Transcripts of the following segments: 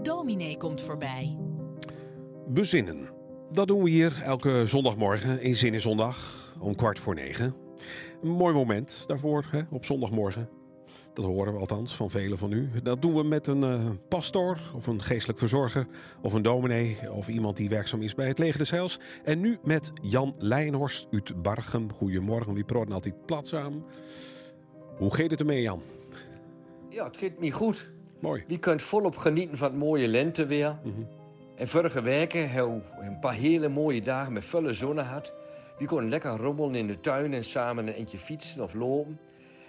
De dominee komt voorbij. Bezinnen. Dat doen we hier elke zondagmorgen in Zinnen Zondag om kwart voor negen. Een mooi moment daarvoor hè, op zondagmorgen. Dat horen we althans van velen van u. Dat doen we met een uh, pastoor of een geestelijk verzorger of een dominee of iemand die werkzaam is bij het Leger des Heils. En nu met Jan Leijenhorst uit Bargem. Goedemorgen, wie praten altijd plat samen. Hoe gaat het ermee, Jan? Ja, het gaat niet goed. Mooi. Je kunt volop genieten van het mooie lenteweer. Mhm. En vorige weken hebben we een paar hele mooie dagen met volle zon gehad. We konden lekker rommelen in de tuin en samen een eentje fietsen of lopen.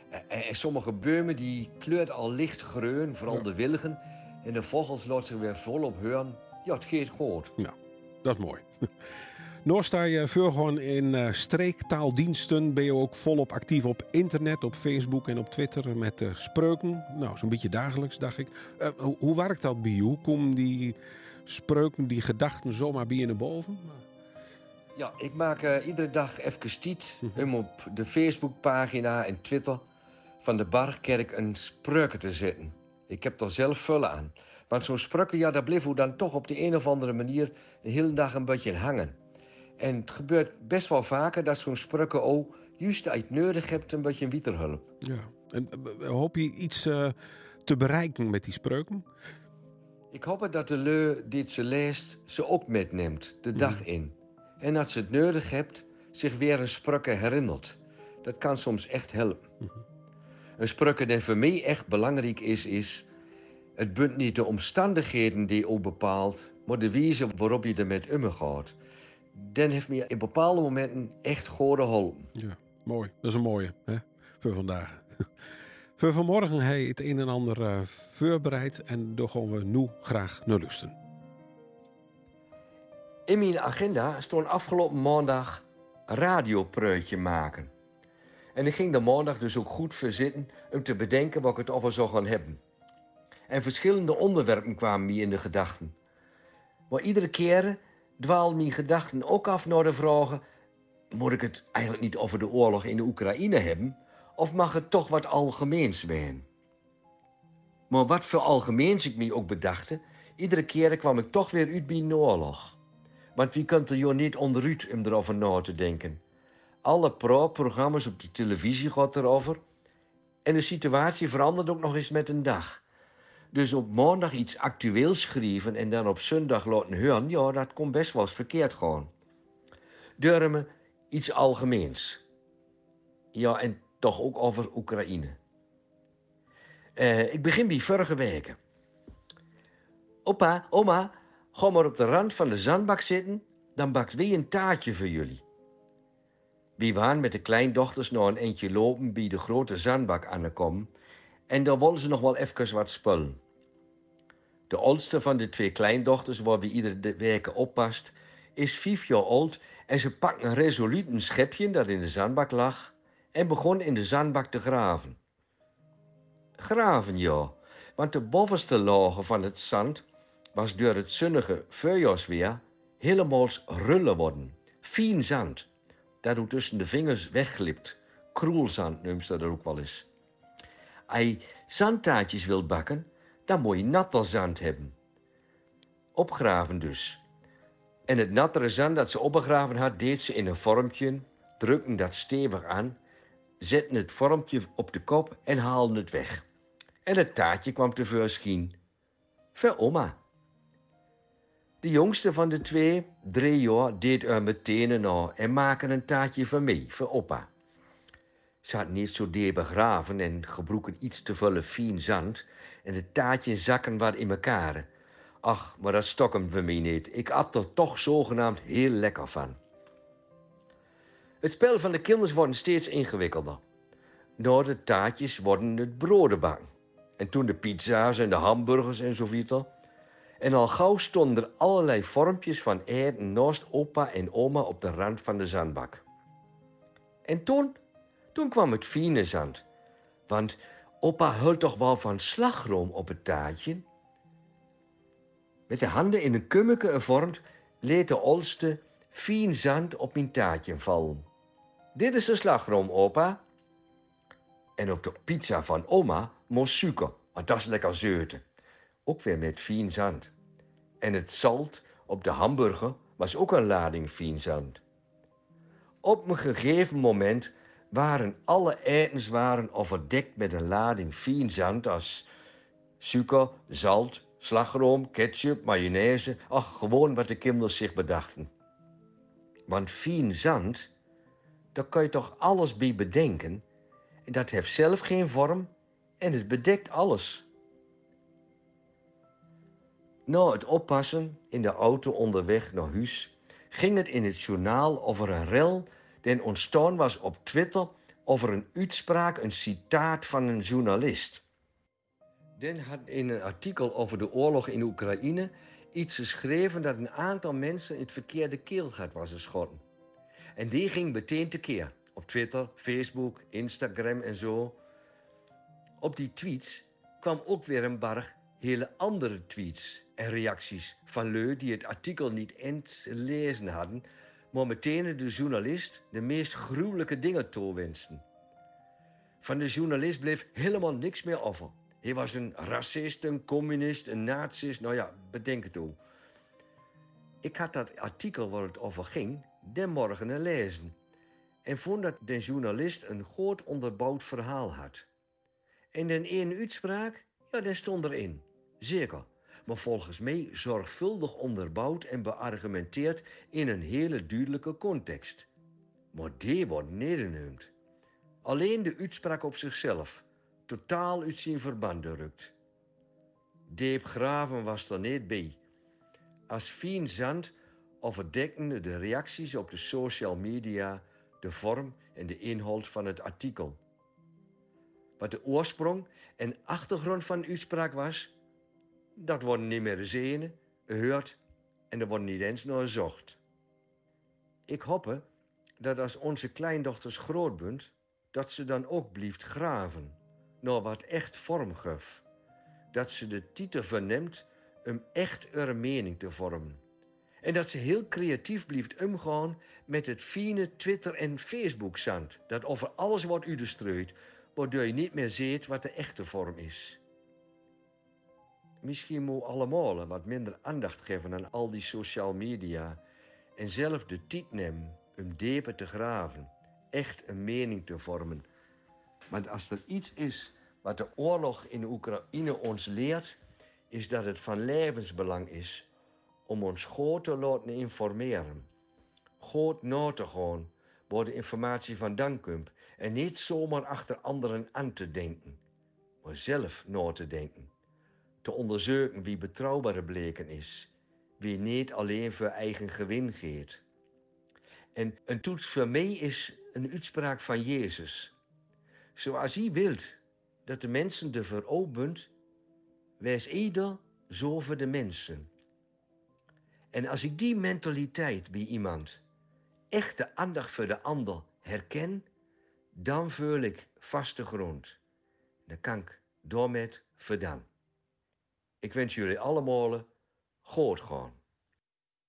En, en sommige bomen die kleurt al licht groen, vooral Ja. de wilgen. En de vogels laten zich weer volop horen. Ja, het gaat goed. Nou, dat is mooi. Nog sta je voor gewoon in eh, streektaaldiensten. Ben je ook volop actief op internet, op Facebook en op Twitter met eh, spreuken. Nou, zo'n beetje dagelijks, dacht ik. Eh, hoe, hoe werkt dat bij jou? Komen die spreuken, die gedachten zomaar bij je naar boven? Ja, ik maak iedere dag even tijd Mhm. om op de Facebookpagina en Twitter van de Barkerk een spreuken te zetten. Ik heb er zelf vullen aan. Want zo'n spreuken, ja, daar bleef hoe dan toch op de een of andere manier de hele dag een beetje hangen. En het gebeurt best wel vaker dat zo'n spreuken ook juist uit nodig hebt een beetje wieterhulp. Ja. En eh, hoop je iets eh, te bereiken met die spreuken? Ik hoop dat de leu die het ze leest ze ook metneemt, de dag in. En als ze het nodig hebt, zich weer een spreuken herinnert. Dat kan soms echt helpen. Een spreuken die voor mij echt belangrijk is, is... Het bent niet de omstandigheden die je bepaalt, maar de wijze waarop je ermee omgaat. Dan heeft me in bepaalde momenten echt goed geholpen. Ja, mooi. Dat is een mooie hè? voor vandaag. voor vanmorgen je het een en ander eh, voorbereid en daar gaan we nu graag naar lusten. In mijn agenda stond afgelopen maandag radiopreutje maken. En ik ging de maandag dus ook goed verzitten om te bedenken wat ik het over zou gaan hebben. En verschillende onderwerpen kwamen me in de gedachten. Maar iedere keer dwaalden mijn gedachten ook af naar de vragen... moet ik het eigenlijk niet over de oorlog in de Oekraïne hebben... of mag het toch wat algemeens zijn? Maar wat voor algemeens ik me ook bedachtte... iedere keer kwam ik toch weer uit bij een oorlog. Want wie kunt er joh niet onderuit om erover na te denken? Alle pro-programma's op de televisie gaat erover. En de situatie verandert ook nog eens met een dag. Dus op maandag iets actueels schrijven en dan op zondag laten horen, ja, dat kon best wel eens verkeerd gaan. Durmen iets algemeens. Ja, en toch ook over Oekraïne. Eh, ik begin bij vorige weken. Opa, oma, ga maar op de rand van de zandbak zitten, dan bakt wie een taartje voor jullie. We waren met de kleindochters nog een eentje lopen bij de grote zandbak aangekomen en daar wilden ze nog wel even wat spullen. De oudste van de twee kleindochters, waar we iedere week oppast, is vijf jaar oud en ze pakte resoluut een schepje dat in de zandbak lag en begon in de zandbak te graven. Graven, ja, want de bovenste lagen van het zand was door het zonnige voorjaarsweer helemaal rullen worden. Fien zand, dat tussen de vingers wegglipt. Kroelzand noemt ze dat ook wel eens. Als je zandtaartjes wil bakken, dan moet je natte zand hebben. Opgraven dus. En het nattere zand dat ze opgegraven had, deed ze in een vormpje, drukten dat stevig aan, zetten het vormpje op de kop en haalden het weg. En het taartje kwam tevoorschijn. Voor oma. De jongste van de twee, drie jaar, deed er meteen na en maakte een taartje voor mij, voor opa. Had niet zo deer begraven en gebroken iets te veel fijn zand en de taartjes zakken wat in elkaar. Ach, maar dat stok hem voor mij niet. Ik at er toch zogenaamd heel lekker van. Het spel van de kinderen wordt steeds ingewikkelder. Na de taartjes worden het broden bakken. En toen de pizza's en de hamburgers en zo verder. En al gauw stonden er allerlei vormpjes van eten naast opa en oma op de rand van de zandbak. En toen, toen kwam het fine zand. Want opa hield toch wel van slagroom op het taartje? Met de handen in een kummeke gevormd, leed de oudste fien zand op mijn taartje vallen. Dit is de slagroom, opa. En op de pizza van oma moest suiker, want dat is lekker zeuten. ook weer met fien zand. En het zalt op de hamburger was ook een lading fien zand. Op een gegeven moment waren alle etenswaren overdekt met een lading fien zand als suiker, zout, slagroom, ketchup, mayonaise. Ach, gewoon wat de kinderen zich bedachten. Want fien zand, daar kan je toch alles bij bedenken. En dat heeft zelf geen vorm en het bedekt alles. Na het oppassen in de auto onderweg naar huis ging het in het journaal over een rel die ontstaan was op Twitter over een uitspraak, een citaat van een journalist. Den had in een artikel over de oorlog in Oekraïne iets geschreven dat een aantal mensen in het verkeerde keelgat was geschoten. En die ging meteen tekeer. Op Twitter, Facebook, Instagram en zo. Op die tweets kwam ook weer een barg hele andere tweets en reacties van leu die het artikel niet eens lezen hadden, meteen de journalist de meest gruwelijke dingen toewensten. Van de journalist bleef helemaal niks meer over. Hij was een racist, een communist, een nazist, nou ja, bedenk het ook. Ik had dat artikel waar het over ging, de morgen lezen. En vond dat de journalist een goed onderbouwd verhaal had. En de ene uitspraak, ja, daar stond erin. Zeker. Maar volgens mij zorgvuldig onderbouwd en beargumenteerd in een hele duidelijke context. Maar die wordt nederneemd. Alleen de uitspraak op zichzelf, totaal uit zijn verband rukt. Deep Graven was er niet bij. Als fien zand overdekken de reacties op de social media de vorm en de inhoud van het artikel. Wat de oorsprong en achtergrond van de uitspraak was, dat worden niet meer gezien, gehoord en er wordt niet eens naar gezocht. Ik hoop dat als onze kleindochters groot bent, dat ze dan ook blijft graven naar wat echt vorm geeft. Dat ze de titel verneemt om echt een mening te vormen. En dat ze heel creatief blijft omgaan met het fine Twitter- en Facebook-zand. Dat over alles wordt uitgestrooid, waardoor je niet meer ziet wat de echte vorm is. Misschien moet allemaal wat minder aandacht geven aan al die social media. En zelf de tijd nemen om dieper te graven. Echt een mening te vormen. Want als er iets is wat de oorlog in Oekraïne ons leert, is dat het van levensbelang is om ons goed te laten informeren. Goed na te gaan waar de informatie vandaan komt en niet zomaar achter anderen aan te denken, maar zelf na te denken. Te onderzoeken wie betrouwbaar bleken is, wie niet alleen voor eigen gewin geeft. En een toets voor mij is een uitspraak van Jezus. Zoals hij wilt dat de mensen de veropen, wees ieder zo voor de mensen. En als ik die mentaliteit bij iemand, echt de aandacht voor de ander herken, dan voel ik vaste grond. Dan kan ik door met. Ik wens jullie allemaal goed gaan.